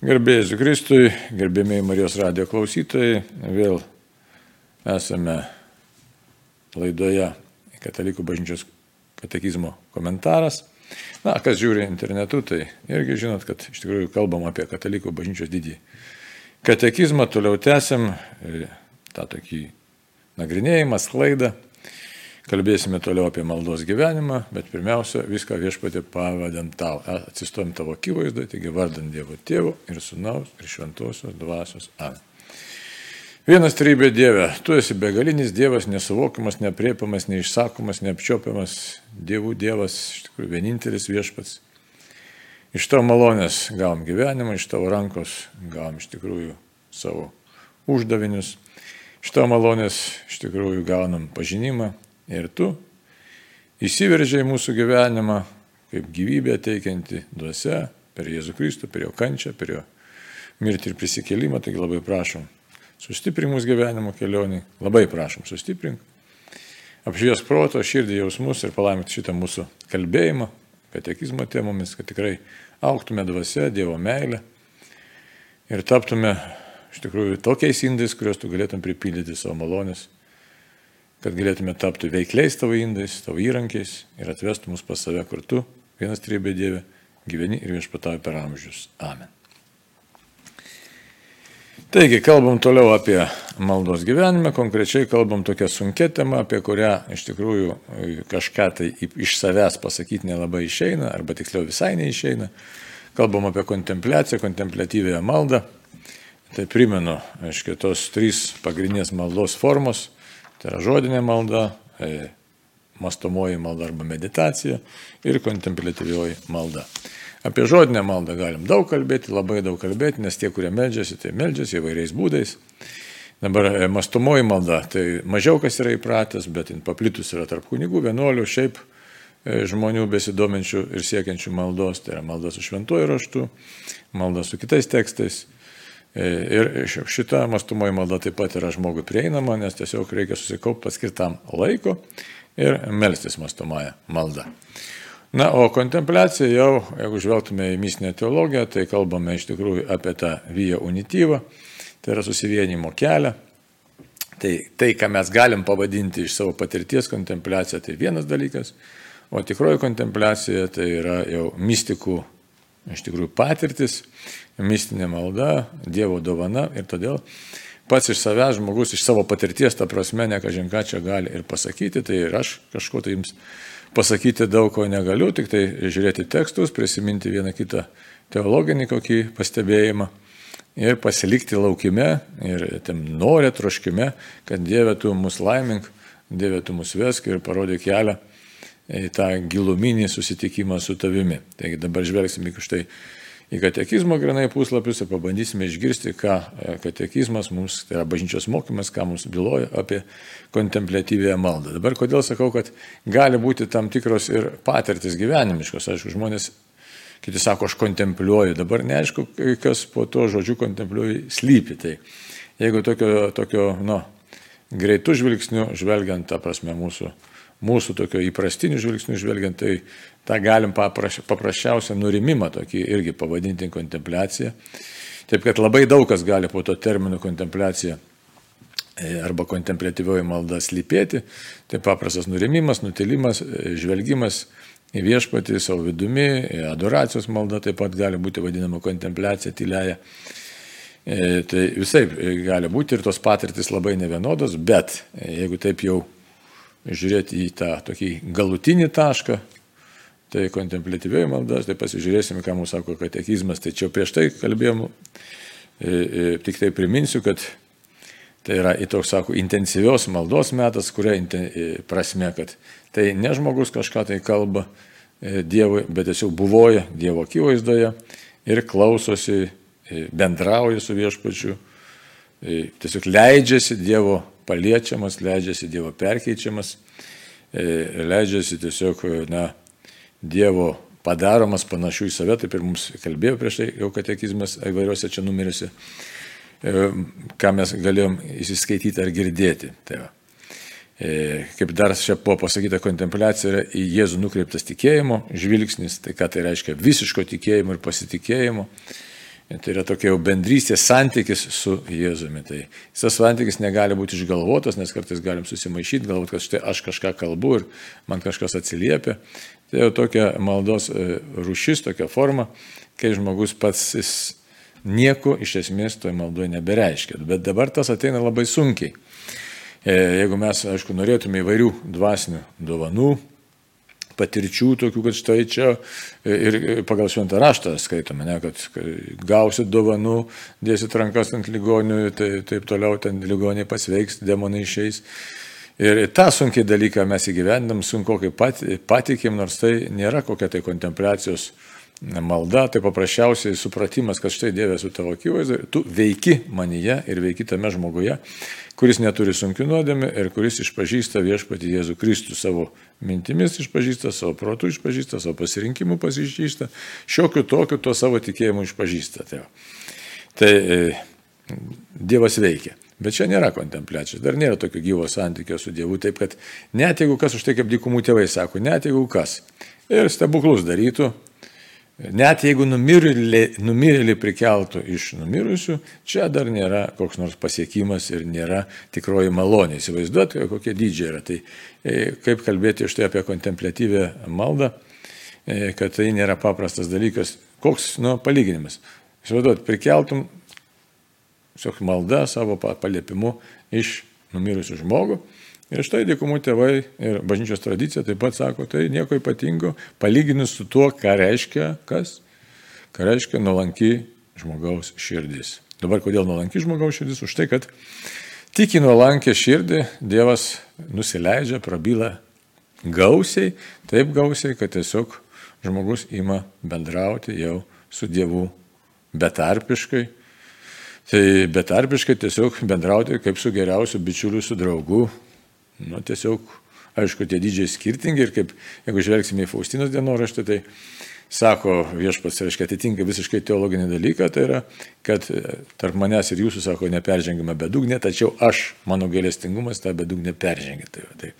Gerbėjai Kristui, gerbėmiai Marijos radio klausytojai, vėl esame laidoje Katalikų bažnyčios katekizmo komentaras. Na, kas žiūri internetu, tai irgi žinot, kad iš tikrųjų kalbam apie Katalikų bažnyčios didį katekizmą, toliau tęsiam e, tą tokį nagrinėjimą, sklaidą. Kalbėsime toliau apie maldos gyvenimą, bet pirmiausia, viską viešpatį pavadant tau. Atsistojom tavo akivaizdoje, taigi vardant Dievo tėvų ir sunaus ir šventosios dvasios. Amen. Vienas trybė Dieve, tu esi begalinis Dievas, nesuvokiamas, nepriepiamas, neišsakomas, neapčiopiamas, Dievų Dievas, iš tikrųjų vienintelis viešpats. Iš tavo malonės gavom gyvenimą, iš tavo rankos gavom iš tikrųjų savo uždavinius, iš tavo malonės iš tikrųjų gaunam pažinimą, Ir tu įsiveržiai mūsų gyvenimą kaip gyvybę teikianti duose per Jėzų Kristų, per jo kančią, per jo mirtį ir prisikėlimą. Taigi labai prašom, sustiprink mūsų gyvenimo kelionį, labai prašom, sustiprink. Apšvies proto, širdį jausmus ir palaimink šitą mūsų kalbėjimą, katekizmo temomis, kad tikrai auktume dvasia, Dievo meilė ir taptume iš tikrųjų tokiais indais, kuriuos tu galėtum pripildyti savo malonės kad galėtume tapti veikliais tavo indais, tavo įrankiais ir atvestų mus pas save kartu, vienas trybė Dieve, gyveni ir viešpatauji per amžius. Amen. Taigi, kalbam toliau apie maldos gyvenimą, konkrečiai kalbam tokią sunkę temą, apie kurią iš tikrųjų kažką tai iš savęs pasakyti nelabai išeina, arba tiksliau visai neišeina. Kalbam apie kontempliaciją, kontemplatyvėją maldą. Tai primenu, aiškiai, tos trys pagrindinės maldos formos Tai yra žodinė malda, e, mastomoji malda arba meditacija ir kontemplatyvioji malda. Apie žodinę maldą galim daug kalbėti, labai daug kalbėti, nes tie, kurie meldžiasi, tai meldžiasi įvairiais būdais. Dabar e, mastomoji malda, tai mažiau kas yra įpratęs, bet paplitus yra tarp kunigų, vienuolių, šiaip e, žmonių besidominčių ir siekiančių maldos, tai yra malda su šventuoju raštu, malda su kitais tekstais. E, ir šita mastumoji malda taip pat yra žmogui prieinama, nes tiesiog reikia susikaupti paskirtam laiko ir melstis mastumąją maldą. Na, o kontempliacija jau, jeigu žvelgtume į mistinę teologiją, tai kalbame iš tikrųjų apie tą vyją unityvą, tai yra susivienimo kelią. Tai, tai, ką mes galim pavadinti iš savo patirties kontempliacija, tai vienas dalykas, o tikroji kontempliacija tai yra jau mystikų iš tikrųjų patirtis, mistinė malda, Dievo dovana ir todėl pats iš savęs žmogus, iš savo patirties, ta prasme, ne kažin ką čia gali ir pasakyti, tai ir aš kažko tai jums pasakyti daug ko negaliu, tik tai žiūrėti tekstus, prisiminti vieną kitą teologinį kokį pastebėjimą ir pasilikti laukime ir tam norė troškime, kad Dieve tu mus laimink, Dieve tu mus vesk ir parodė kelią į tą giluminį susitikimą su tavimi. Taigi dabar žvelgsime į štai į katekizmo grinai puslapius ir pabandysime išgirsti, ką e, katekizmas mums, tai yra bažnyčios mokymas, ką mums byloja apie kontemplatyvėją maldą. Dabar kodėl sakau, kad gali būti tam tikros ir patirtis gyvenimiškos. Aišku, žmonės, kiti sako, aš kontempliuoju, dabar neaišku, kas po to žodžiu kontempliuoju slypi. Tai jeigu tokio, tokio nu, greitų žvilgsnių, žvelgiant, ta prasme, mūsų mūsų tokio įprastinių žvilgsnių žvelgiant, tai tą galim paprasčiausią nurimimą tokį irgi pavadinti kontempliacija. Taip kad labai daug kas gali po to termino kontempliacija e, arba kontemplatyvioji malda slypėti. Tai paprastas nurimimas, nutilimas, e, žvelgimas į viešpatį savo vidumi, adoracijos malda taip pat gali būti vadinama kontempliacija tyliaja. E, tai visai gali būti ir tos patirtis labai nevienodos, bet jeigu taip jau žiūrėti į tą tokį galutinį tašką, tai kontemplatyviai maldas, tai pasižiūrėsime, ką mums sako katekizmas. Tai čia prieš tai kalbėjom, e, e, tik tai priminsiu, kad tai yra į toks, sako, intensyvios maldos metas, kuria e, prasme, kad tai ne žmogus kažką tai kalba Dievui, bet tiesiog buvoja Dievo akivaizdoje ir klausosi, bendrauja su viešpačiu, tiesiog leidžiasi Dievo paliečiamas, leidžiasi Dievo perkeičiamas, e, leidžiasi tiesiog, na, Dievo padaromas panašių į save, taip ir mums kalbėjo prieš tai jau katekizmas įvairiuose čia numeriuose, e, ką mes galėjom įsiskaityti ar girdėti. Tai va. E, kaip dar čia buvo pasakyta, kontempliacija yra į Jėzų nukreiptas tikėjimo žvilgsnis, tai ką tai reiškia visiško tikėjimo ir pasitikėjimo. Tai yra tokia jau bendrystės santykis su Jėzumi. Tai tas santykis negali būti išgalvotas, nes kartais galim susimaišyti, galvoti, kad štai aš kažką kalbu ir man kažkas atsiliepia. Tai jau tokia maldos e, rušis, tokia forma, kai žmogus pats jis nieko iš esmės toje maldoje nebereiškia. Bet dabar tas ateina labai sunkiai. E, jeigu mes, aišku, norėtume įvairių dvasinių dovanų, patirčių tokių, kad štai čia ir pagal šventą raštą skaitome, ne, kad gausit dovanų, dėsit rankas ant ligonių, tai taip toliau ten ligoniai pasveiks, demonai išeis. Ir tą sunkiai dalyką mes įgyvendam, sunku kaip pat, patikim, nors tai nėra kokia tai kontempliacijos malda, tai paprasčiausiai supratimas, kad štai Dievas su tavo akivaizdu, tu veiki manyje ir veiki tame žmoguje, kuris neturi sunkių nuodėmė ir kuris išpažįsta viešpati Jėzų Kristų savo mintimis išpažįsta, savo protų išpažįsta, savo pasirinkimų pasižįsta, šiokiu tokiu to savo tikėjimu išpažįsta. Tai, tai e, Dievas veikia. Bet čia nėra kontempliacijos, dar nėra tokio gyvo santykio su Dievu, taip kad net jeigu kas už tai kaip dykumų tėvai sako, net jeigu kas ir stebuklus darytų, Net jeigu numirėlį, numirėlį prikeltų iš numirusių, čia dar nėra koks nors pasiekimas ir nėra tikroji malonė. Įsivaizduoti, kokie dydžiai yra. Tai e, kaip kalbėti iš tai apie kontemplatyvę maldą, e, kad tai nėra paprastas dalykas. Koks, nu, palyginimas. Įsivaizduoti, prikeltum tiesiog maldą savo paliepimu iš numirusių žmogų Ir štai dykumų tėvai ir bažnyčios tradicija taip pat sako, tai nieko ypatingo, palyginus su tuo, ką reiškia kas, ką reiškia nuolanki žmogaus širdis. Dabar kodėl nuolanki žmogaus širdis? Už tai, kad tik į nuolankę širdį Dievas nusileidžia, prabyla gausiai, taip gausiai, kad tiesiog žmogus ima bendrauti jau su Dievu betarpiškai. Tai betarpiškai tiesiog bendrauti kaip su geriausiu bičiuliu, su draugu, Nu, tiesiog, aišku, tie dydžiai skirtingi ir kaip, jeigu žvelgsime į Faustinos dienoraštį, tai sako viešpas, reiškia, atitinka visiškai teologinį dalyką, tai yra, kad tarp manęs ir jūsų, sako, neperžengime bedugnė, tačiau aš, mano gailestingumas, tą bedugnę peržengia. Tai, tai,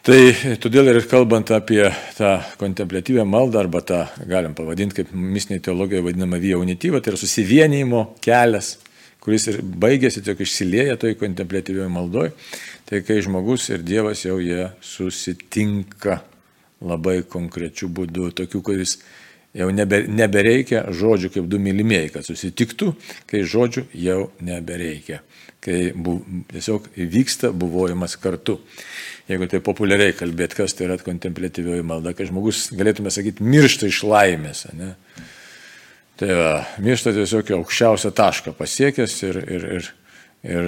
Tai todėl ir kalbant apie tą kontemplatyvę maldą, arba tą galim pavadinti kaip mistinė teologija vadinama via unityva, tai yra susivienijimo kelias, kuris ir baigėsi tiesiog išsilieja toj kontemplatyvioje maldoje, tai kai žmogus ir Dievas jau jie susitinka labai konkrečių būdų, tokių, kuris jau nebe, nebereikia žodžių kaip du mylimieji, kad susitiktų, kai žodžių jau nebereikia, kai bu, tiesiog vyksta buvojimas kartu. Jeigu tai populiariai kalbėt, kas tai yra kontemplatyvioji malda, kai žmogus, galėtume sakyti, miršta iš laimės. Ne? Tai va, miršta tiesiog aukščiausią tašką pasiekęs ir, ir, ir, ir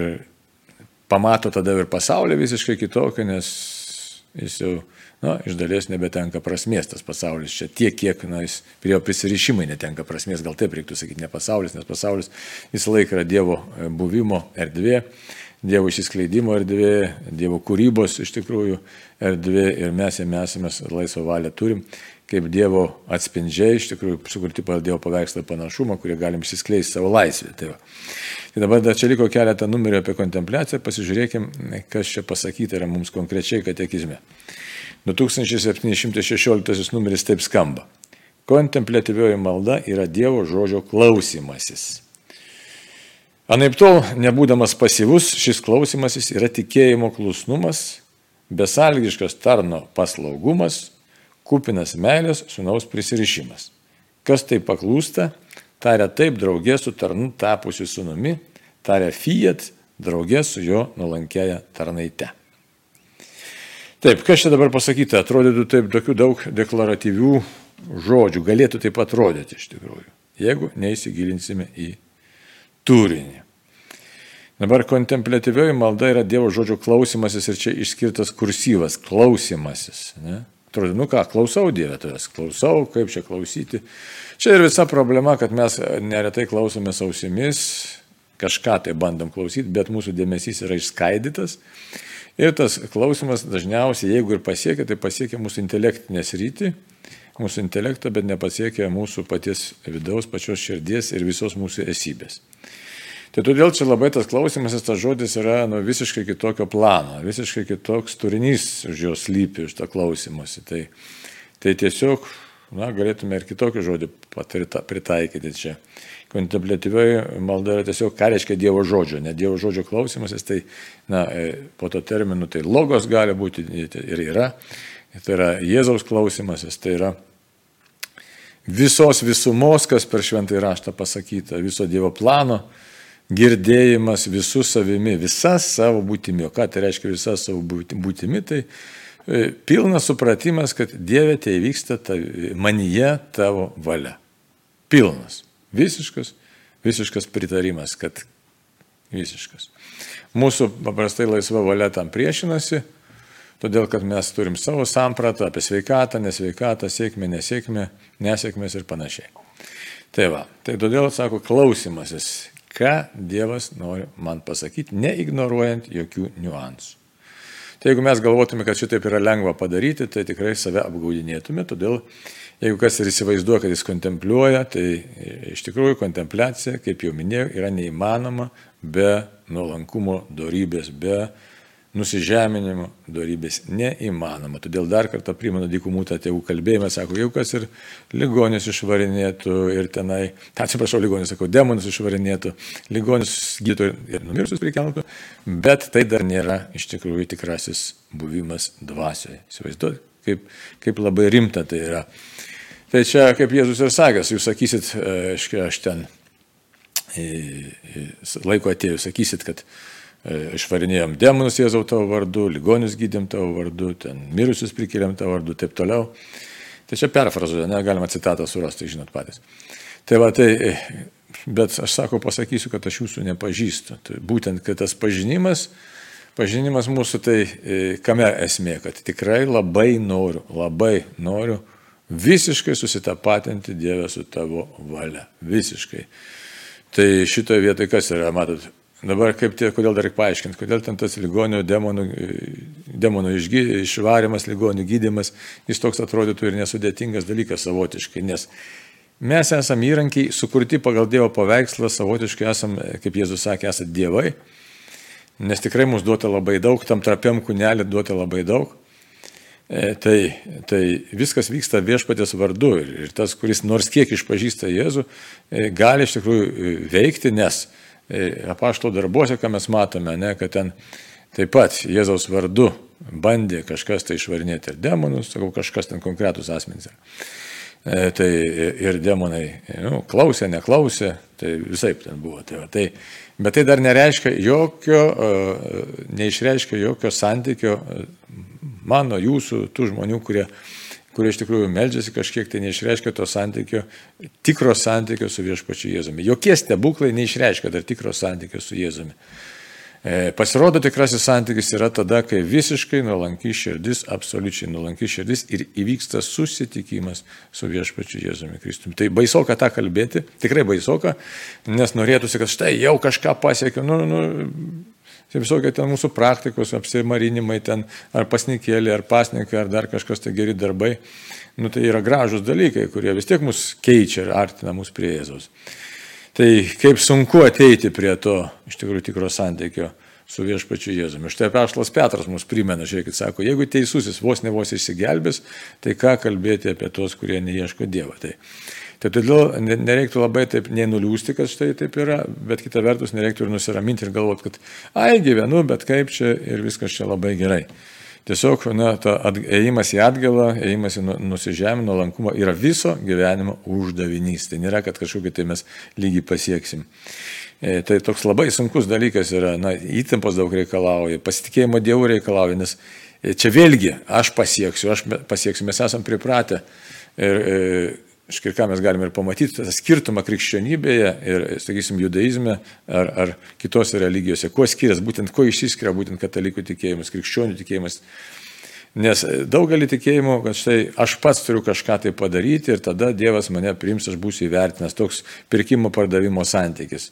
pamato tada ir pasaulį visiškai kitokį, nes jis jau, na, iš dalies nebetenka prasmės tas pasaulis. Čia tiek, kiek, na, jis prie jo prisirišimai netenka prasmės, gal taip reiktų sakyti, ne pasaulis, nes pasaulis visą laiką yra Dievo buvimo erdvė. Dievo išsiskleidimo erdvė, Dievo kūrybos iš tikrųjų erdvė ir mes jame esame laisvą valią turim kaip Dievo atspindžiai, iš tikrųjų sukurti pagal Dievo paveikslą panašumą, kurie galim išsiskleisti savo laisvę. Tai, va. tai dabar dar čia liko keletą numerių apie kontempliaciją, pasižiūrėkim, kas čia pasakyta yra mums konkrečiai katekizme. 2716 numeris taip skamba. Kontemplatyvioji malda yra Dievo žodžio klausimasis. Anaip tol, nebūdamas pasyvus, šis klausimasis yra tikėjimo klusnumas, besalgiškas tarno paslaugumas, kupinas meilės sunaus prisirišimas. Kas tai paklūsta, taria taip draugė su tarnu tapusiu sunumi, taria fiat draugė su jo nuolankėja tarnaite. Taip, kas čia dabar pasakyta, atrodytų taip tokių daug deklaratyvių žodžių, galėtų taip atrodyti iš tikrųjų, jeigu neįsigilinsime į turinį. Dabar kontemplatyvioji malda yra Dievo žodžio klausimasis ir čia išskirtas kursyvas - klausimasis. Ne? Atrodo, nu ką, klausau Dievę tavęs, klausau, kaip čia klausyti. Čia ir visa problema, kad mes neretai klausome ausimis, kažką tai bandom klausyti, bet mūsų dėmesys yra išskaidytas. Ir tas klausimas dažniausiai, jeigu ir pasiekia, tai pasiekia mūsų intelektinę sritį, mūsų intelektą, bet nepasiekia mūsų paties vidaus, pačios širdies ir visos mūsų esybės. Tai todėl čia labai tas klausimas, tas žodis yra nu, visiškai kitokio plano, visiškai kitoks turinys už jos lypi, už tą klausimąsi. Tai, tai tiesiog na, galėtume ir kitokį žodį pritaikyti čia. Kontemplatyvioji malda yra tiesiog, ką reiškia Dievo žodžio, ne Dievo žodžio klausimasis, tai, na, e, po to terminu, tai logos gali būti ir yra. Tai yra Jėzaus klausimasis, tai yra visos visumos, kas per šventąjį raštą pasakyta, viso Dievo plano girdėjimas visų savimi, visa savo būtimi. O ką tai reiškia visa savo būtimi? Tai e, pilnas supratimas, kad Dieve tai vyksta manyje tavo valia. Pilnas. Visiškas, visiškas pritarimas, kad visiškas. Mūsų paprastai laisva valia tam priešinasi, todėl kad mes turim savo sampratą apie sveikatą, nesveikatą, sėkmę, nesėkmę, nesėkmės ir panašiai. Tai va, tai todėl sako klausimasis, ką Dievas nori man pasakyti, neignoruojant jokių niuansų. Tai jeigu mes galvotume, kad šitaip yra lengva padaryti, tai tikrai save apgaudinėtume, todėl Jeigu kas ir įsivaizduoja, kad jis kontempliuoja, tai iš tikrųjų kontempliacija, kaip jau minėjau, yra neįmanoma be nuolankumo darybės, be nusižeminimo darybės. Neįmanoma. Todėl dar kartą primenu dykumų tą tėvų kalbėjimą, sako, jeigu kas ir ligonis išvarinėtų ir tenai, atsiprašau, ligonis, sakau, demonus išvarinėtų, ligonis gydytų ir numirsus prikeltų, bet tai dar nėra iš tikrųjų tikrasis buvimas dvasioje. Įsivaizduoju, kaip, kaip labai rimta tai yra. Tai čia, kaip Jėzus ir sakęs, jūs sakysit, e, aiškiai, aš ten laiko atėjus, sakysit, kad e, išvarinėjom demonus Jėzau tavo vardu, ligonius gydėm tavo vardu, ten mirusius prikėlėm tavo vardu, taip toliau. Tai čia perfrazuoja, negalima citatą surasti, žinot patys. Tai va, tai, e, bet aš sako, pasakysiu, kad aš jūsų nepažįstu. Tai būtent, kad tas pažinimas, pažinimas mūsų, tai kame esmė, kad tikrai labai noriu, labai noriu visiškai susitapatinti Dievę su tavo valia. Visiškai. Tai šitoje vietoje kas yra, matot, dabar kaip tie, kodėl dar reikia paaiškinti, kodėl ten tas ligonių demonų, demonų išgy, išvarimas, ligonių gydimas, jis toks atrodytų ir nesudėtingas dalykas savotiškai, nes mes esame įrankiai sukurti pagal Dievo paveikslą, savotiškai esame, kaip Jėzus sakė, esate dievai, nes tikrai mums duota labai daug, tam trapiam kūnelį duota labai daug. E, tai, tai viskas vyksta viešpatės vardu ir, ir tas, kuris nors kiek išpažįsta Jėzų, e, gali iš tikrųjų e, veikti, nes apašto darbuose, ką mes matome, ne, kad ten taip pat Jėzaus vardu bandė kažkas tai išvarinėti ir demonus, sakau, kažkas ten konkretus asmenys. E, tai ir demonai nu, klausė, neklausė, tai visai ten buvo. Tai, va, tai, bet tai dar nereiškia jokio, neišreiškia jokio santykio mano, jūsų, tų žmonių, kurie, kurie iš tikrųjų meldžiasi kažkiek, tai neišreiškia to santykio, tikro santykio su viešpačiu Jėzumi. Jokie stebuklai neišreiškia dar tikro santykio su Jėzumi. E, pasirodo tikrasis santykis yra tada, kai visiškai nuolanki širdis, absoliučiai nuolanki širdis ir įvyksta susitikimas su viešpačiu Jėzumi Kristumi. Tai baisoka tą kalbėti, tikrai baisoka, nes norėtųsi, kad štai jau kažką pasiekiau, nu, nu, Tai visokie ten mūsų praktikos, apsimarinimai ten, ar pasnikėlė, ar pasnikai, ar dar kažkas tai geri darbai. Nu, tai yra gražus dalykai, kurie vis tiek mus keičia ir artina mus prie Jėzaus. Tai kaip sunku ateiti prie to iš tikrųjų tikro santykio su viešpačiu Jėzumi. Štai Pešlas Petras mus primena, žiūrėkit, sako, jeigu teisusis vos ne vos išsigelbės, tai ką kalbėti apie tos, kurie neieško Dievo. Tai Tai todėl nereiktų labai taip nenuliūsti, kad štai taip yra, bet kita vertus nereiktų ir nusiraminti ir galvoti, kad ai gyvenu, bet kaip čia ir viskas čia labai gerai. Tiesiog, na, ėjimas į atgalą, ėjimas į nu, nusižemį, nuolankumą yra viso gyvenimo uždavinys. Tai nėra, kad kažkokį tai mes lygiai pasieksim. E, tai toks labai sunkus dalykas yra, na, įtampos daug reikalauja, pasitikėjimo Dievu reikalauja, nes e, čia vėlgi aš pasieksiu, aš pasieksiu, mes esame pripratę. Ir, ir Škai ką mes galime ir pamatyti, tą skirtumą krikščionybėje ir, sakysim, judaizme ar, ar kitose religijose. Kuo skiriasi, būtent kuo išsiskiria būtent katalikų tikėjimas, krikščionių tikėjimas. Nes daugelį tikėjimų, kad štai aš pats turiu kažką tai padaryti ir tada Dievas mane priims, aš būsiu įvertinęs. Toks pirkimo pardavimo santykis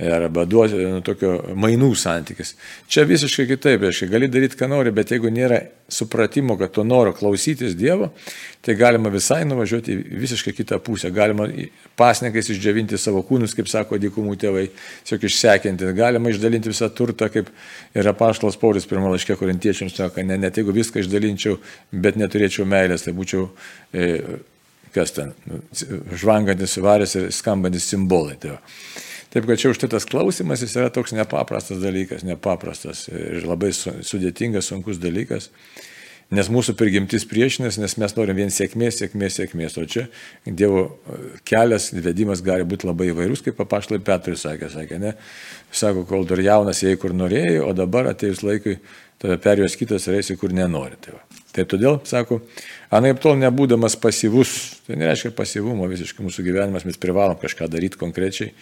arba duoti nu, tokio mainų santykis. Čia visiškai kitaip, aiškiai, gali daryti, ką nori, bet jeigu nėra supratimo, kad to noro klausytis Dievo, tai galima visai nuvažiuoti visiškai kitą pusę. Galima pasninkais išdžiavinti savo kūnus, kaip sako dykumų tėvai, tiesiog išsekinti. Galima išdalinti visą turtą, kaip yra paštas Paulius pirmą laiškę korintiečiams, sako, ne, net jeigu viską išdalinčiau, bet neturėčiau meilės, tai būčiau e, kas ten, žvangantis varės ir skambantis simbolai. Tai va. Taip, kad čia už tai tas klausimas jis yra toks nepaprastas dalykas, nepaprastas ir labai sudėtingas, sunkus dalykas, nes mūsų prigimtis priešinės, nes mes norim vien sėkmės, sėkmės, sėkmės, o čia Dievo kelias, vedimas gali būti labai įvairus, kaip papaštai Petrui sakė, sakė, ne, sako, kol dar jaunas, jei kur norėjai, o dabar atėjus laikui tave perėjus kitas reisi, kur nenori. Tai, va. tai todėl, sako, anaip tol nebūdamas pasyvus, tai nereiškia pasyvumo visiškai mūsų gyvenimas, mes privalom kažką daryti konkrečiai,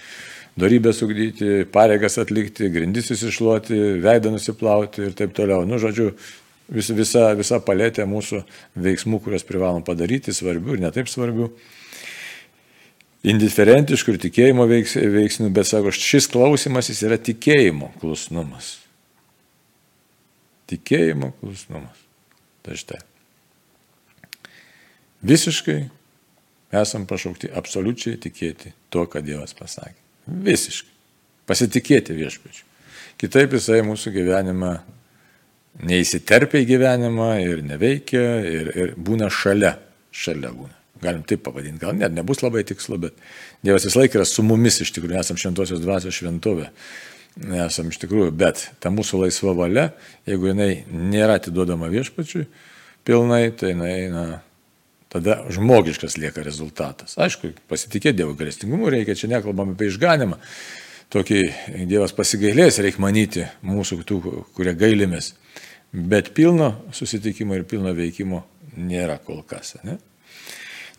darybę sugdyti, pareigas atlikti, grindis įsišluoti, veidą nusiplauti ir taip toliau. Nu, žodžiu, vis, visa, visa palėtė mūsų veiksmų, kuriuos privalom padaryti, svarbių ir netaip svarbių indiferentiškų ir tikėjimo veiks, veiksnių, bet sako, šis klausimas jis yra tikėjimo klusnumas. Tikėjimo klusnumas. Tai štai. Visiškai esam pašaukti absoliučiai tikėti tuo, ką Dievas pasakė. Visiškai. Pasitikėti viešpačiu. Kitaip jisai mūsų gyvenimą neįsiterpia į gyvenimą ir neveikia ir, ir būna šalia. Šalia būna. Galim taip pavadinti. Gal net nebus labai tikslu, bet Dievas vis laik yra su mumis iš tikrųjų. Esam šventosios dvasios šventovė esam iš tikrųjų, bet ta mūsų laisva valia, jeigu jinai nėra atiduodama viešpačiui pilnai, tai jinai, na, tada žmogiškas lieka rezultatas. Aišku, pasitikėti Dievo galestingumu reikia, čia nekalbam apie išganimą. Tokį Dievas pasigailės, reikia manyti mūsų tų, kurie gailimės. Bet pilno susitikimo ir pilno veikimo nėra kol kas. Ne?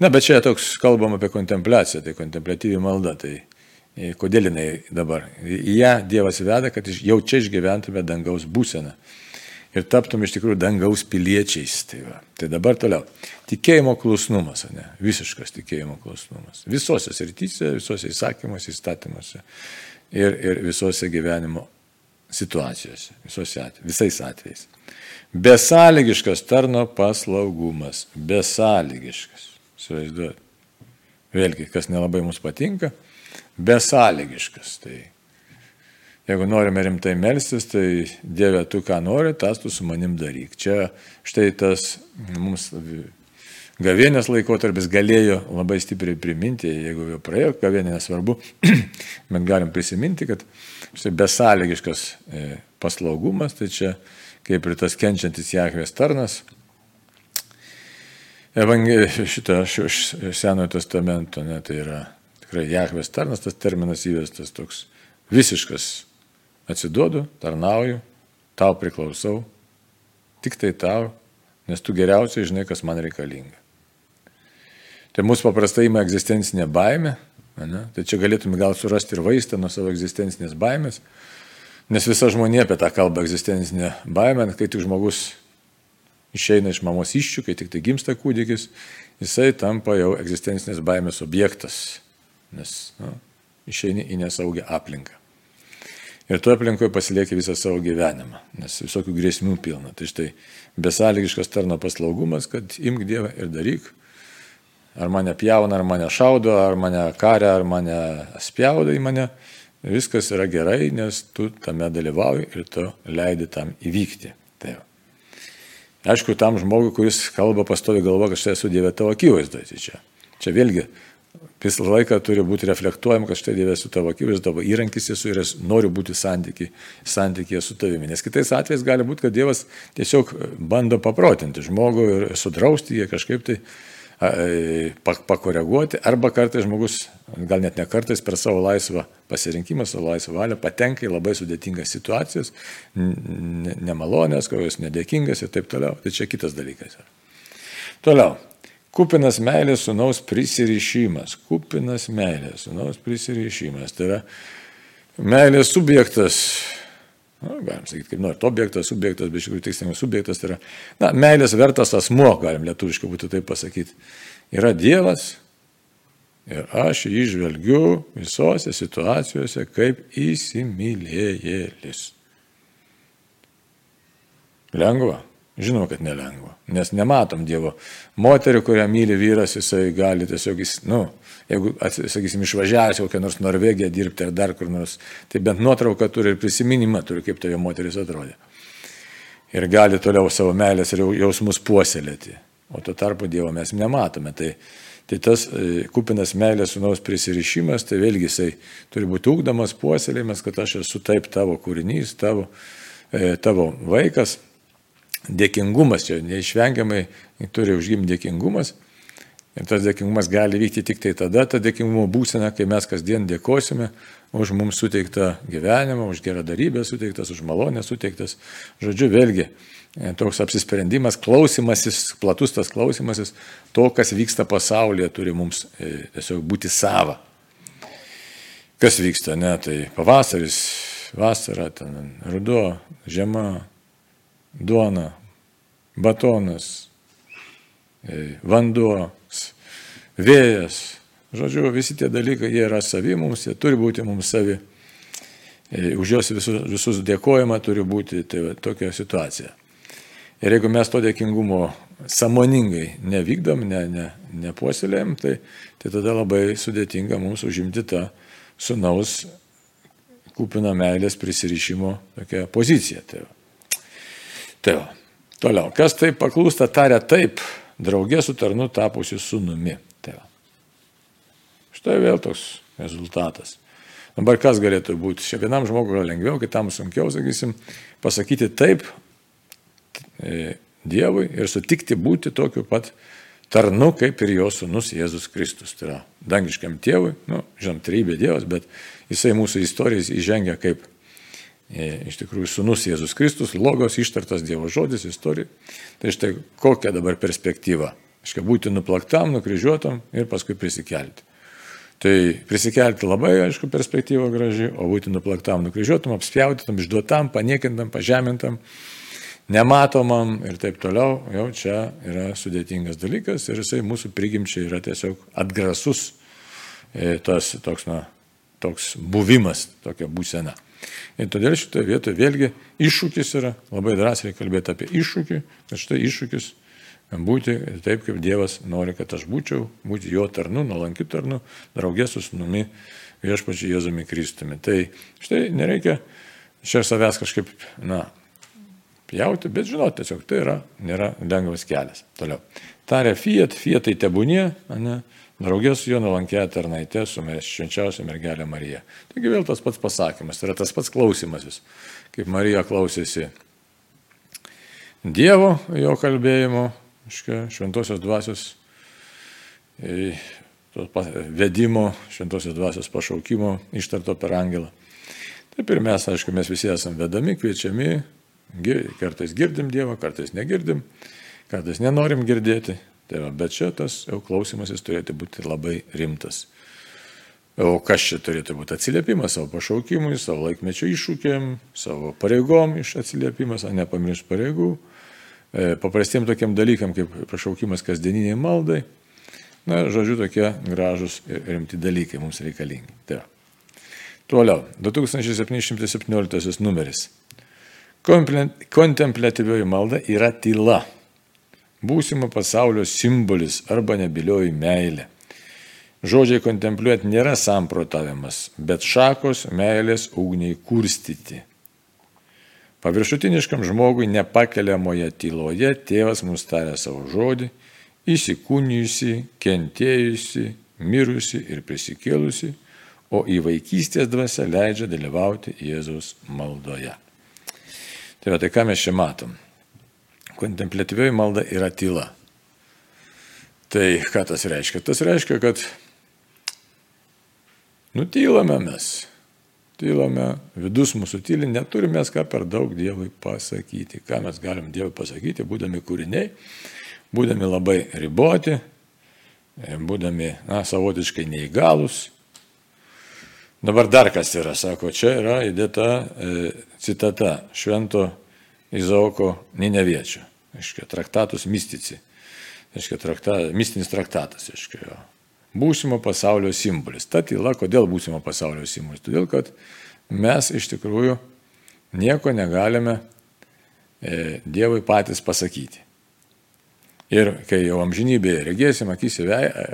Na, bet čia toks kalbam apie kontempliaciją, tai kontemplatyvi malda. Tai Kodėl jinai dabar? Į ją Dievas veda, kad jau čia išgyventume dangaus būseną. Ir taptum iš tikrųjų dangaus piliečiais. Tai, va. tai dabar toliau. Tikėjimo klusnumas, ne? Visiškas tikėjimo klusnumas. Visose srityse, visose įsakymuose, įstatymuose ir, ir visose gyvenimo situacijose. Visose atvejais, visais atvejais. Besąlygiškas tarno paslaugumas. Besąlygiškas. Įsivaizduojate. Vėlgi, kas nelabai mums patinka, besąlygiškas. Tai jeigu norime rimtai melstis, tai Dieve, tu ką nori, tas tu su manim daryk. Čia štai tas mums gavienės laikotarpis galėjo labai stipriai priminti, jeigu jau praėjo gavienė, nesvarbu, bet galim prisiminti, kad štai besąlygiškas e, paslaugumas, tai čia kaip ir tas kenčiantis Jahvės tarnas, Evangelija šitą iš Senojo testamento, ne, tai yra tikrai Jahvės tarnas, tas terminas įvestas toks visiškas. Atsiduodu, tarnauju, tau priklausau, tik tai tau, nes tu geriausiai žinai, kas man reikalinga. Tai mūsų paprastai ima egzistencinė baime, ne? tai čia galėtume gal surasti ir vaistą nuo savo egzistencinės baimės, nes visa žmonė apie tą kalbą egzistencinę baimę, kai tik žmogus išeina iš mamos iščių, kai tik tai gimsta kūdikis, jisai tampa jau egzistencinės baimės objektas nes nu, išeini į nesaugią aplinką. Ir tu aplinkoje pasilieki visą savo gyvenimą, nes visokių grėsmių pilna. Tai štai besąlygiškas tarno paslaugumas, kad imk Dievą ir daryk. Ar mane pjauna, ar mane šaudo, ar mane karia, ar mane spjaudo į mane. Viskas yra gerai, nes tu tame dalyvauji ir tu leidi tam įvykti. Tai. Aišku, tam žmogui, kuris kalba pastovi galvo, kad štai esu Dieve tavo akivaizdoje. Tai čia, čia vėlgi visą laiką turi būti reflektuojama, kad štai Dievas su tavo akivaizdžiu, tavo įrankis esu ir noriu būti santykiai, santykėje su tavimi. Nes kitais atvejais gali būti, kad Dievas tiesiog bando paprotinti žmogų ir sudrausti jį kažkaip tai e, pakoreguoti, arba kartais žmogus, gal net ne kartais per savo laisvą pasirinkimą, savo laisvą valią patenka į labai sudėtingas situacijas, nemalonės, kokios nedėkingas ir taip toliau. Tai čia kitas dalykas. Toliau. Kupinas meilės sunaus prisirišimas. Kupinas meilės sunaus prisirišimas. Tai yra meilės subjektas. Na, galim sakyti, kaip norit, objektas, subjektas, bet iš tikrųjų tiksliai subjektas tai yra, na, meilės vertas asmo, galim lietuviškai būtų taip pasakyti. Yra Dievas ir aš jį žvelgiu visose situacijose kaip įsimylėjėlis. Lengva. Žinoma, kad nelengva, nes nematom Dievo. Moterį, kurią myli vyras, jisai gali tiesiog, jis, nu, jeigu, sakysim, išvažiavęs kokią nors Norvegiją dirbti ar dar kur nors, tai bent nuotrauką turi ir prisiminimą turi, kaip toje moteris atrodė. Ir gali toliau savo meilės ir jausmus puoselėti. O tuo tarpu Dievo mes nematome. Tai Tai tas e, kupinas meilės sunaus prisirišimas, tai vėlgi jisai turi būti ūkdamas, puoselėjimas, kad aš esu taip tavo kūrinys, tavo, e, tavo vaikas. Dėkingumas čia neišvengiamai turi užgimti dėkingumas. Ir tas dėkingumas gali vykti tik tai tada, ta dėkingumo būsena, kai mes kasdien dėkosime už mums suteiktą gyvenimą, už gerą darybę suteiktas, už malonę suteiktas. Žodžiu, vėlgi, toks apsisprendimas, klausimasis, platus tas klausimasis, to, kas vyksta pasaulyje, turi mums e, tiesiog būti sava. Kas vyksta, ne, tai pavasaris, vasara, ten ruduo, žiema, duona, batonas, e, vanduo, vėjas. Žodžiu, visi tie dalykai, jie yra savi mums, jie turi būti mums savi. Už juos visus, visus dėkojama turi būti tai va, tokia situacija. Ir jeigu mes to dėkingumo samoningai nevykdom, ne, ne, nepuoselėjom, tai, tai tada labai sudėtinga mums užimti tą sunaus kupino meilės prisirišimo tokią poziciją. Tai va. Tai va. Toliau, kas taip paklūsta, taria taip, draugė su tarnu tapusi sunumi. Tai va. Štai vėl toks rezultatas. Dabar kas galėtų būti? Šia vienam žmogui yra lengviau, kitam sunkiau, sakysim, pasakyti taip, E, Dievui ir sutikti būti tokiu pat tarnu, kaip ir jo sunus Jėzus Kristus. Tai yra dangiškiam tėvui, nu, žinom, trybė Dievas, bet jisai mūsų istorijas įžengia kaip iš tikrųjų sunus Jėzus Kristus, logos ištartas Dievo žodis istorija. Tai štai kokia dabar perspektyva. Iškia būti nuplaktam, nukryžiuotam ir paskui prisikelti. Tai prisikelti labai, aišku, perspektyva graži, o būti nuplaktam, nukryžiuotam, apspjautytam, išduotam, paniekintam, pažemintam nematomam ir taip toliau, jau čia yra sudėtingas dalykas ir jisai mūsų prigimčiai yra tiesiog atgrasus e, tas toks, na, toks buvimas, tokia būsena. Ir todėl šitoje vietoje vėlgi iššūkis yra, labai drąsiai kalbėti apie iššūkį, kad štai iššūkis būti taip, kaip Dievas nori, kad aš būčiau, būti jo tarnu, nuolankiu tarnu, draugės su sunumi viešpačiu Jėzumi Kristumi. Tai štai nereikia čia savęs kažkaip, na, pjauti, bet žinot, tiesiog tai yra, nėra lengvas kelias. Toliau. Tarė Fiat, Fiatai tebūnie, ne, draugė su jo nuolankė tarnaitė, su švenčiausia mergelė Marija. Taigi vėl tas pats pasakymas, tai yra tas pats klausimasis, kaip Marija klausėsi Dievo jo kalbėjimo, šventosios dvasios e, vedimo, šventosios dvasios pašaukimo ištarto per angelą. Taip ir mes, aišku, mes visi esame vedami, kviečiami Kartais girdim Dievą, kartais negirdim, kartais nenorim girdėti. Tai va, bet čia tas klausimasis turėtų būti labai rimtas. O kas čia turėtų būti atsiliepimas savo pašaukimui, savo laikmečio iššūkiam, savo pareigom iš atsiliepimas, o nepamiršti pareigų, e, paprastiem tokiam dalykam kaip pašaukimas kasdieniniai maldai. Na, žodžiu, tokie gražus ir rimti dalykai mums reikalingi. Tai. Toliau, 2717 numeris. Kontemplatyvioji malda yra tyla, būsimo pasaulio simbolis arba nebilioji meilė. Žodžiai kontempliuoti nėra samprotavimas, bet šakos meilės ugniai kurstyti. Paviršutiniškam žmogui nepakeliamoje tyloje tėvas mums tarė savo žodį, įsikūnijusi, kentėjusi, mirusi ir prisikėlusi, o į vaikystės dvasę leidžia dalyvauti Jėzaus maldoje. Tai, va, tai ką mes čia matom? Kontemplatyvioji malda yra tyla. Tai ką tas reiškia? Tas reiškia, kad nutylame mes. Tylame, vidus mūsų tyli, neturime ką per daug Dievui pasakyti. Ką mes galim Dievui pasakyti, būdami kūriniai, būdami labai riboti, būdami, na, savotiškai neįgalus, Dabar dar kas yra, sako, čia yra įdėta e, citata Švento Izaoko Nineviečio, aiškiai, traktatus mystici, aiškiai, trakta, mistinis traktatas, aiškiai, jo. Būsimo pasaulio simbolis. Ta tyla, kodėl būsimo pasaulio simbolis? Todėl, kad mes iš tikrųjų nieko negalime e, Dievui patys pasakyti. Ir kai jau amžinybėje regėsim akis į,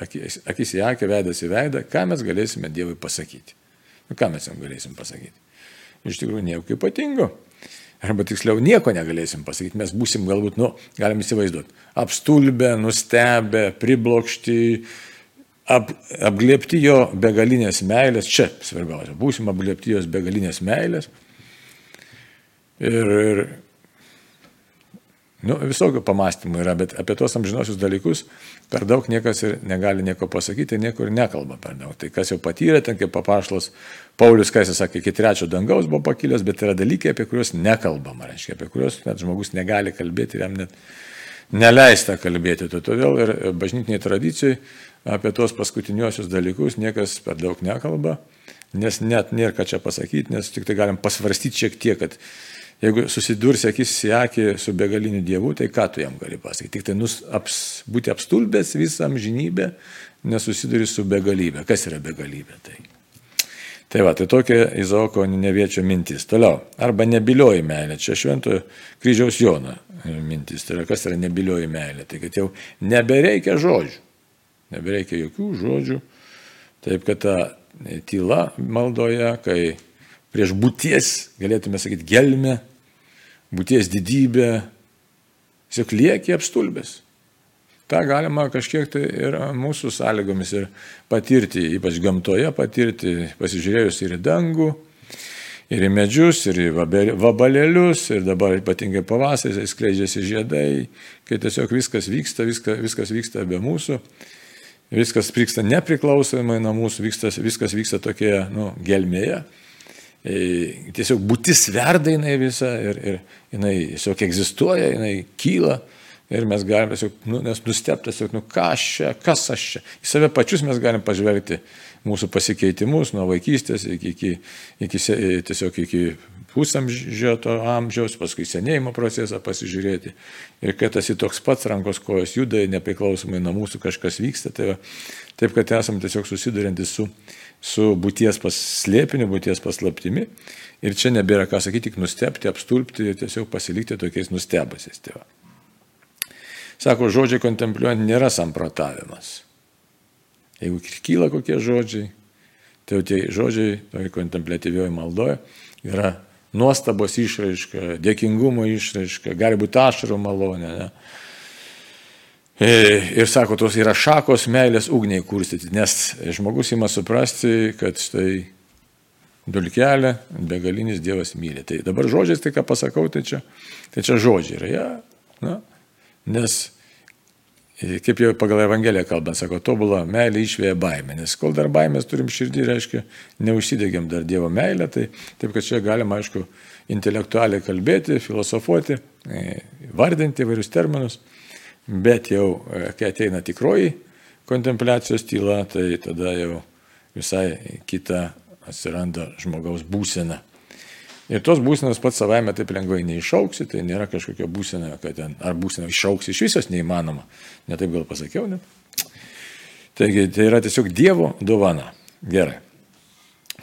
akis, akis į akį, veidas į veidą, ką mes galėsime Dievui pasakyti. Nu, ką mes jam galėsim pasakyti? Iš tikrųjų, nieko ypatingo. Arba tiksliau, nieko negalėsim pasakyti. Mes būsim galbūt, nu, galim įsivaizduoti, apstulbę, nustebę, priblokšti, ap, apglėpti jo begalinės meilės, čia svarbiausia, būsim apglėpti jos begalinės meilės. Ir, ir nu, visokių pamastymų yra, bet apie tos amžinosius dalykus per daug niekas ir negali nieko pasakyti, niekur nekalba per daug. Tai kas jau patyrė, ten kaip papašlas Paulius, ką jis sakė, iki trečio dangaus buvo pakilęs, bet yra dalykai, apie kuriuos nekalbama, reiškia, apie kuriuos net žmogus negali kalbėti ir jam net neleista kalbėti. Tai todėl ir bažnytiniai tradicijai apie tuos paskutiniuosius dalykus niekas per daug nekalba, nes net nėra ką čia pasakyti, nes tik tai galim pasvarstyti šiek tiek, kad jeigu susidursi akis į akį su begaliniu dievu, tai ką tu jam gali pasakyti? Tik tai nus, aps, būti apstulbęs visą amžinybę, nesusiduri su begalybė. Kas yra begalybė? Tai. Tai va, tai tokia Izaoko neviečio mintis. Toliau, arba nebilioji meilė. Čia šventojo kryžiaus Jono mintis. Tai yra, kas yra nebilioji meilė. Tai kad jau nebereikia žodžių. Nebereikia jokių žodžių. Taip kad ta tyla maldoje, kai prieš būties, galėtume sakyti, gelmę, būties didybę, tiesiog lieki apstulbęs. Ta galima kažkiek tai ir mūsų sąlygomis ir patirti, ypač gamtoje patirti, pasižiūrėjus ir į dangų, ir į medžius, ir į vabalėlius, ir dabar ypatingai pavasarį skleidžiasi žiedai, kai tiesiog viskas vyksta, viskas, viskas vyksta be mūsų, viskas vyksta nepriklausomai nuo mūsų, viskas, viskas vyksta tokioje nu, gelmėje. E, tiesiog būtis verda jinai visa ir, ir jinai tiesiog egzistuoja, jinai kyla ir mes galime tiesiog, nu, nes nustepti tiesiog, nu ką aš čia, kas aš čia. Į save pačius mes galim pažvelgti mūsų pasikeitimus nuo vaikystės iki, iki, iki tiesiog iki pusamžio to amžiaus, paskui senėjimo procesą pasižiūrėti. Ir kad esi toks pats rankos kojos juda, nepriklausomai nuo mūsų kažkas vyksta. Tai taip, kad esame tiesiog susidurintys su su būties paslėpiniu, būties paslaptimi. Ir čia nebėra ką sakyti, tik nustepti, apstulpti ir tiesiog pasilikti tokiais nustebusiais. Tai Sako, žodžiai kontempliuojant nėra samprotavimas. Jeigu kyla kokie žodžiai, tai tie žodžiai, toje kontemplatyvioje maldoje, yra nuostabos išraiška, dėkingumo išraiška, gali būti ašarų malonė. Ne? E, ir sako, tos yra šakos meilės ugniai kurstyti, nes žmogus ima suprasti, kad štai dulkelė, begalinis Dievas myli. Tai dabar žodžiais tai, ką pasakau, tai čia, tai čia žodžiai yra. Ja, na, nes, e, kaip jau pagal Evangeliją kalbant, sako, tobulą meilę išvėja baimę, nes kol dar baimės turim širdį, reiškia, neužsidegėm dar Dievo meilę, tai taip, kad čia galima, aišku, intelektualiai kalbėti, filosofuoti, e, vardinti įvairius terminus. Bet jau, e, kai ateina tikroji kontempliacijos tyla, tai tada jau visai kita atsiranda žmogaus būsena. Ir tos būsenos pats savaime taip lengvai neišauksi, tai nėra kažkokia būsena, kad ten, ar būsena išauks iš visos neįmanoma. Netaip gal pasakiau, net. Taigi tai yra tiesiog Dievo dovana. Gerai.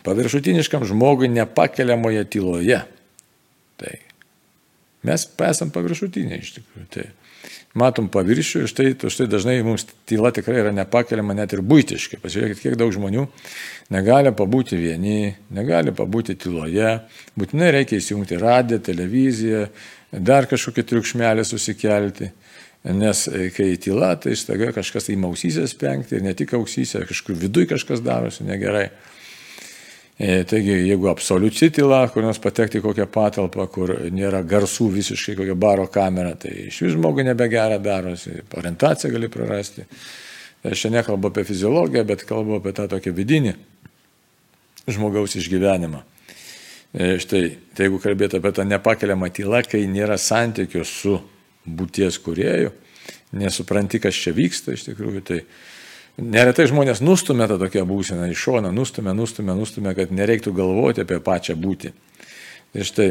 Paviršutiniškam žmogui nepakeliamoje tyloje. Tai mes esam paviršutiniai iš tikrųjų. Tai matom paviršių ir štai, štai dažnai mums tyla tikrai yra nepakeliama net ir būtiškai. Pasižiūrėkit, kiek daug žmonių negali pabūti vieni, negali pabūti tyloje, būtinai reikia įsijungti radiją, televiziją, dar kažkokį triukšmelį susikelti. Nes e, kai tyla, tai staiga kažkas į ausysės penkti ir ne tik ausysės, kažkur viduje kažkas darosi negerai. E, taigi, jeigu absoliučiai tyla, kur nors patekti į kokią patalpą, kur nėra garsų visiškai, kokią baro kamerą, tai iš vis žmogui nebegera darosi, orientaciją gali prarasti. Aš čia nekalbu apie fiziologiją, bet kalbu apie tą tokį vidinį žmogaus išgyvenimą. E, štai, tai jeigu kalbėtų apie tą nepakeliamą tylą, kai nėra santykių su būties kurėju, nesupranti, kas čia vyksta iš tikrųjų, tai Neretai žmonės nustumia tą tokią būseną į šoną, nustumia, nustumia, nustumia, kad nereiktų galvoti apie pačią būtį. Ir štai,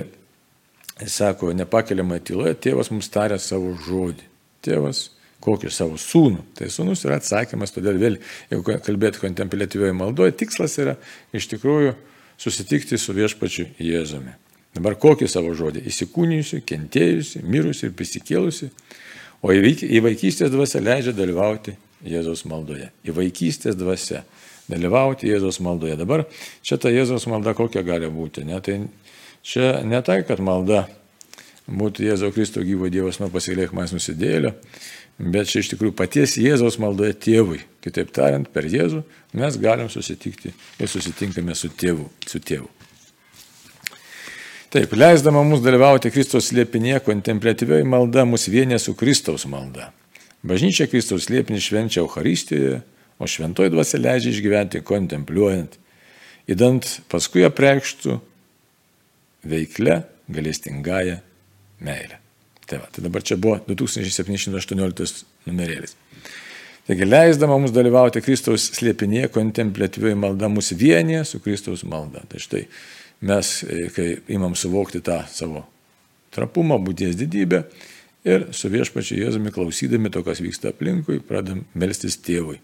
sako, nepakeliamai tyloje, tėvas mums tarė savo žodį. Tėvas, kokį savo sūnų. Tai sūnus yra atsakymas, todėl vėl, jeigu kalbėti kontemplatyvioje maldoje, tikslas yra iš tikrųjų susitikti su viešpačiu Jėzumi. Dabar kokį savo žodį? Įsikūnijusi, kentėjusi, mirusi ir prisikėlusi. O į vaikystės dvasia leidžia dalyvauti Jėzaus maldoje. Į vaikystės dvasia. Dalyvauti Jėzaus maldoje. Dabar čia ta Jėzaus malda kokia gali būti. Ne? Tai čia ne tai, kad malda būtų Jėzaus Kristo gyvo Dievas nuo pasigailėk man nusidėlio, bet čia iš tikrųjų paties Jėzaus maldoje tėvui. Kitaip tariant, per Jėzų mes galim susitikti ir susitinkame su tėvu. Su tėvu. Taip, leisdama mus dalyvauti Kristos slėpinėje, kontemplatyvioji malda mus vienė su Kristaus malda. Bažnyčia Kristaus slėpinį švenčia Euharistijoje, o šventoji dvasia leidžia išgyventi kontempliuojant, įdant paskui apreikštų veiklę galestingąją meilę. Tai, va, tai dabar čia buvo 2718 numerėlis. Taigi, leisdama mums dalyvauti Kristaus slėpinėje, kontemplatyviai malda mus vienyje su Kristaus malda. Tai štai mes, e, kai imam suvokti tą savo trapumą, būties didybę ir su viešpačiu Jėzumi klausydami to, kas vyksta aplinkui, pradam melstis tėvui.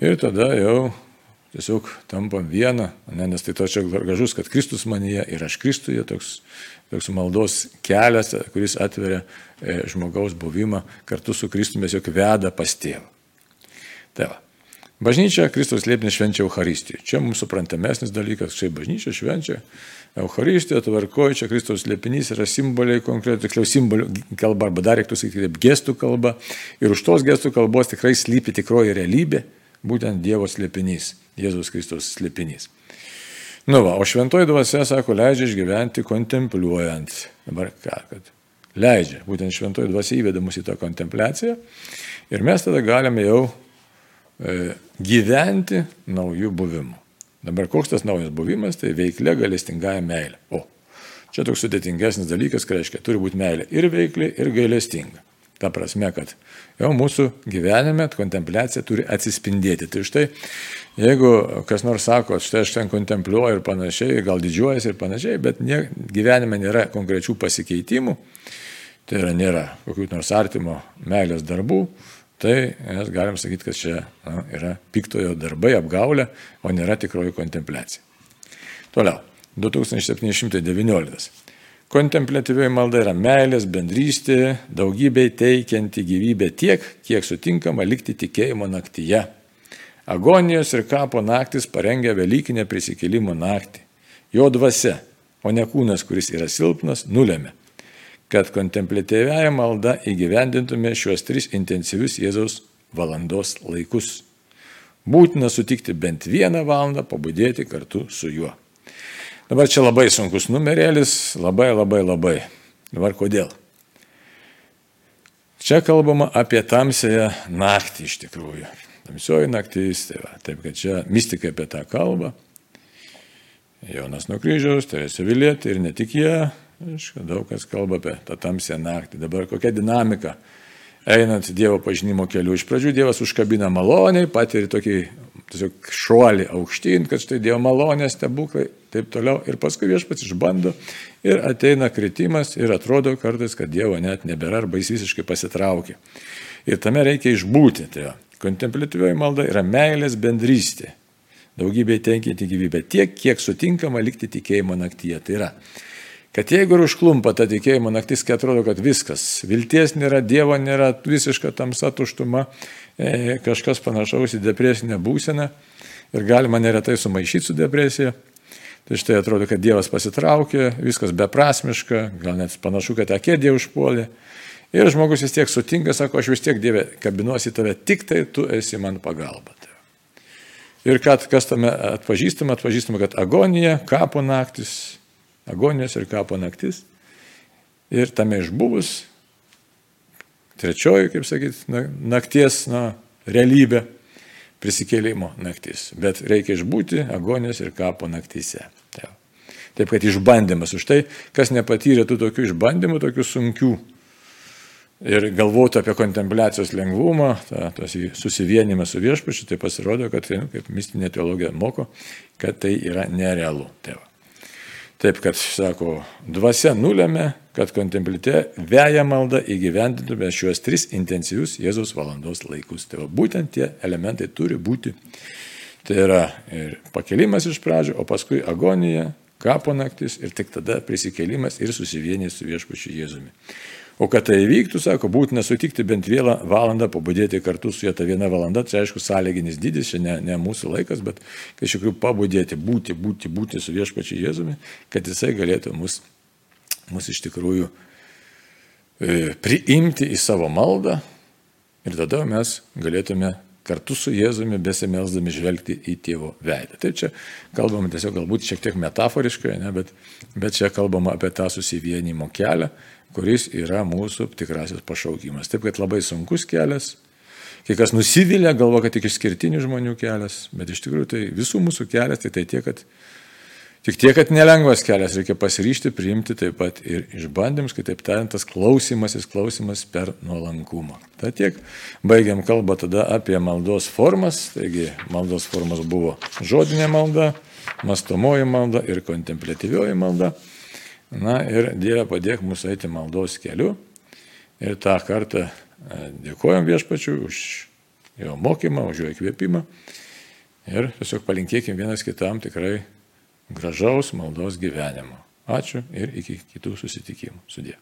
Ir tada jau tiesiog tampam vieną, ne, nes tai to čia gražus, kad Kristus manyje ir aš Kristuje, toks, toks maldos kelias, kuris atveria e, žmogaus buvimą kartu su Kristumi, jog veda pas tėvą. Tai va. Bažnyčia Kristus liepnė švenčia Euharistiją. Čia mums suprantamesnis dalykas, štai bažnyčia švenčia Euharistiją, tvarkoja, čia Kristus liepinys yra simboliai konkrečiai, tiksliau simbolių kalba, arba dar reiktų sakyti, kaip gestų kalba. Ir už tos gestų kalbos tikrai slypi tikroji realybė būtent Dievo slėpinys, Jėzus Kristus slėpinys. Nu va, o šventoji dvasia, sako, leidžia išgyventi kontempliuojant. Dabar ką, kad leidžia, būtent šventoji dvasia įveda mus į tą kontempliaciją ir mes tada galime jau gyventi naujų buvimų. Dabar koks tas naujas buvimas, tai veiklė galestingąją meilę. O, čia toks sudėtingesnis dalykas, kai reiškia, turi būti meilė ir veikli, ir gailestinga. Ta prasme, kad jau mūsų gyvenime kontempliacija turi atsispindėti. Tai štai, jeigu kas nors sako, štai aš ten kontempliuoju ir panašiai, gal didžiuojasi ir panašiai, bet nie, gyvenime nėra konkrečių pasikeitimų, tai yra nėra kokių nors artimo meilės darbų, tai mes galim sakyti, kad čia na, yra piktojo darbai, apgaulė, o nėra tikroji kontempliacija. Toliau, 2719. Kontemplatyvioji malda yra meilės, bendrystė, daugybei teikianti gyvybę tiek, kiek sutinkama likti tikėjimo naktyje. Agonijos ir kapo naktis parengia Velykinę prisikėlimo naktį. Jo dvasia, o ne kūnas, kuris yra silpnas, nulėmė, kad kontemplatyviaja malda įgyvendintume šiuos tris intensyvius Jėzaus valandos laikus. Būtina sutikti bent vieną valandą pabudėti kartu su juo. Dabar čia labai sunkus numerėlis, labai labai labai. Dabar kodėl? Čia kalbama apie tamsąją naktį iš tikrųjų. Tamsioji naktis, tai va, taip kad čia mystikai apie tą kalbą. Jonas nuo kryžiaus, Teresė Vilietė ir ne tik jie, aišku, daug kas kalba apie tą tamsę naktį. Dabar kokia dinamika einant Dievo pažinimo keliu. Iš pradžių Dievas užkabina maloniai, patiri tokį tiesiog šuolį aukštyn, kad štai Dievo malonės stebuklai, taip toliau. Ir paskui viešpats išbando ir ateina kritimas ir atrodo kartais, kad Dievo net nebėra arba jis visiškai pasitraukia. Ir tame reikia išbūti. Tai kontemplatyvioji malda yra meilės bendrystė. Daugybė tenkinti gyvybę tiek, kiek sutinkama likti tikėjimo naktyje. Tai yra, kad jeigu ir užklumpa ta tikėjimo naktis, kai atrodo, kad viskas, vilties nėra, Dievo nėra, visiška tamsa tuštuma, E, kažkas panašaus į depresinę būseną ir galima neretai sumaišyti su depresija. Tai štai atrodo, kad Dievas pasitraukė, viskas beprasmiška, gal net panašu, kad akėdė užpuolė. Ir žmogus vis tiek sutinka, sako, aš vis tiek Dieve kabinuosi tave, tik tai tu esi man pagalba. Ir kad, kas tame atpažįstama, atpažįstama, kad agonija, kapo naktis, agonijos ir kapo naktis. Ir tame išbuvus Trečioji, kaip sakyt, nakties na, realybė - prisikėlimo naktis. Bet reikia išbūti agonijos ir kapo naktyse. Taip. Kad išbandymas už tai, kas nepatyrė tų tokių išbandymų, tokių sunkių ir galvotų apie kontempliacijos lengvumą, tą, tas susivienimą su viešpačiu, tai pasirodo, kad, tai, nu, kaip mistinė teologija moko, kad tai yra nerealu. Taip. Taip, kad, sako, dvasia nulėmė, kad kontemplite veja malda įgyvendintume šiuos tris intensyvius Jėzaus valandos laikus. Tai va, būtent tie elementai turi būti. Tai yra ir pakelimas iš pradžio, o paskui agonija, kapo naktis ir tik tada prisikėlimas ir susivienys su viešpačiu Jėzumi. O kad tai įvyktų, sako, būtina sutikti bent vieną valandą pabudėti kartu su juo. Ta viena valanda, čia aišku, sąlyginis dydis, čia ne, ne mūsų laikas, bet kai iš tikrųjų pabudėti, būti, būti, būti su viešpačiu Jėzumi, kad jisai galėtų mus mus iš tikrųjų e, priimti į savo maldą ir tada mes galėtume kartu su Jėzumi besimelsdami žvelgti į tėvo veidą. Tai čia kalbama tiesiog galbūt šiek tiek metaforiškai, ne, bet, bet čia kalbama apie tą susivienimo kelią, kuris yra mūsų tikrasis pašaukimas. Taip, kad labai sunkus kelias, kai kas nusivylė, galvo, kad tik išskirtinių žmonių kelias, bet iš tikrųjų tai visų mūsų kelias, tai tai tiek, kad Tik tiek, kad nelengvas kelias, reikia pasiryšti priimti taip pat ir išbandymus, kitaip tariant, tas klausimasis, klausimas per nuolankumą. Tai tiek, baigiam kalbą tada apie maldos formas. Taigi, maldos formas buvo žodinė malda, mastomoji malda ir kontemplatyvioji malda. Na ir Dieve padėk mūsų eiti maldos keliu. Ir tą kartą e, dėkojom viešpačiu už jo mokymą, už jo įkvėpimą. Ir tiesiog palinkėkim vienas kitam tikrai gražaus maldos gyvenimo. Ačiū ir iki kitų susitikimų. Sudė.